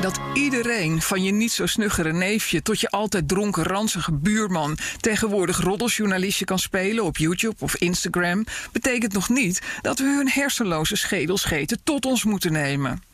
Dat iedereen, van je niet zo snuggere neefje tot je altijd dronken ranzige buurman, tegenwoordig roddeljournalistje kan spelen op YouTube of Instagram, betekent nog niet dat we hun hersenloze schedelscheten tot ons moeten nemen.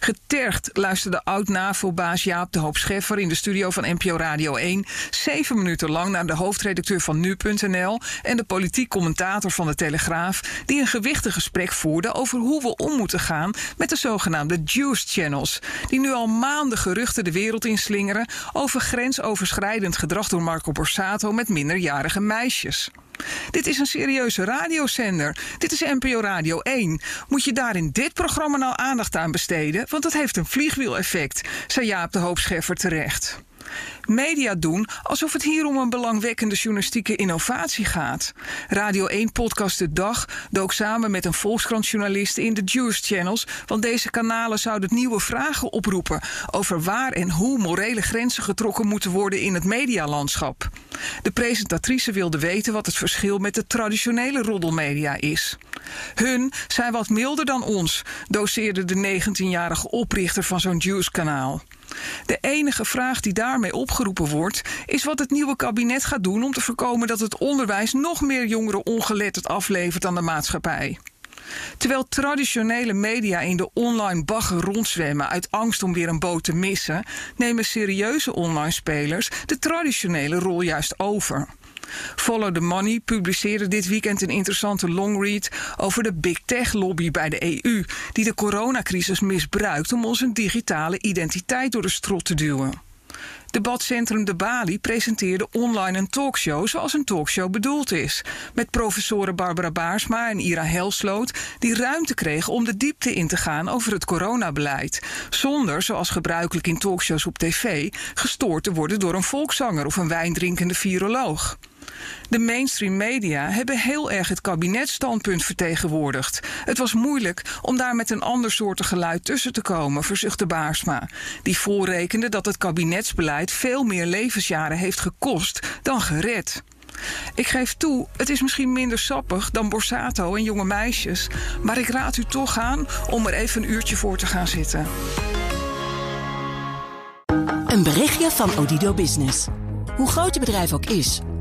Getergd luisterde oud-NAVO-baas Jaap de Hoop Scheffer in de studio van NPO Radio 1 zeven minuten lang naar de hoofdredacteur van Nu.nl en de politiek commentator van de Telegraaf, die een gewichtig gesprek voerden over hoe we om moeten gaan met de zogenaamde Juice Channels, die nu al maanden geruchten de wereld inslingeren over grensoverschrijdend gedrag door Marco Borsato met minderjarige meisjes. Dit is een serieuze radiozender. Dit is NPO Radio 1. Moet je daar in dit programma nou aandacht aan besteden? Want dat heeft een vliegwiel-effect, zei Jaap de Hoop Scheffer terecht media doen alsof het hier om een belangwekkende journalistieke innovatie gaat. Radio 1 Podcast de Dag dook samen met een Volkskrant-journalist in de Juice Channels, want deze kanalen zouden nieuwe vragen oproepen over waar en hoe morele grenzen getrokken moeten worden in het medialandschap. De presentatrice wilde weten wat het verschil met de traditionele roddelmedia is. Hun zijn wat milder dan ons, doseerde de 19-jarige oprichter van zo'n Juice-kanaal. De enige vraag die daarmee opgeroepen wordt, is wat het nieuwe kabinet gaat doen om te voorkomen dat het onderwijs nog meer jongeren ongeletterd aflevert aan de maatschappij. Terwijl traditionele media in de online bagger rondzwemmen uit angst om weer een boot te missen, nemen serieuze online spelers de traditionele rol juist over. Follow the Money publiceerde dit weekend een interessante longread over de big tech lobby bij de EU, die de coronacrisis misbruikt om ons een digitale identiteit door de strot te duwen. Debatcentrum De Bali presenteerde online een talkshow zoals een talkshow bedoeld is. Met professoren Barbara Baarsma en Ira Helsloot, die ruimte kregen om de diepte in te gaan over het coronabeleid. Zonder, zoals gebruikelijk in talkshows op tv, gestoord te worden door een volkszanger of een wijndrinkende viroloog. De mainstream media hebben heel erg het kabinetstandpunt vertegenwoordigd. Het was moeilijk om daar met een ander soort geluid tussen te komen, verzuchtte Baarsma. Die voorrekende dat het kabinetsbeleid veel meer levensjaren heeft gekost dan gered. Ik geef toe, het is misschien minder sappig dan Borsato en jonge meisjes, maar ik raad u toch aan om er even een uurtje voor te gaan zitten. Een berichtje van Odido Business. Hoe groot je bedrijf ook is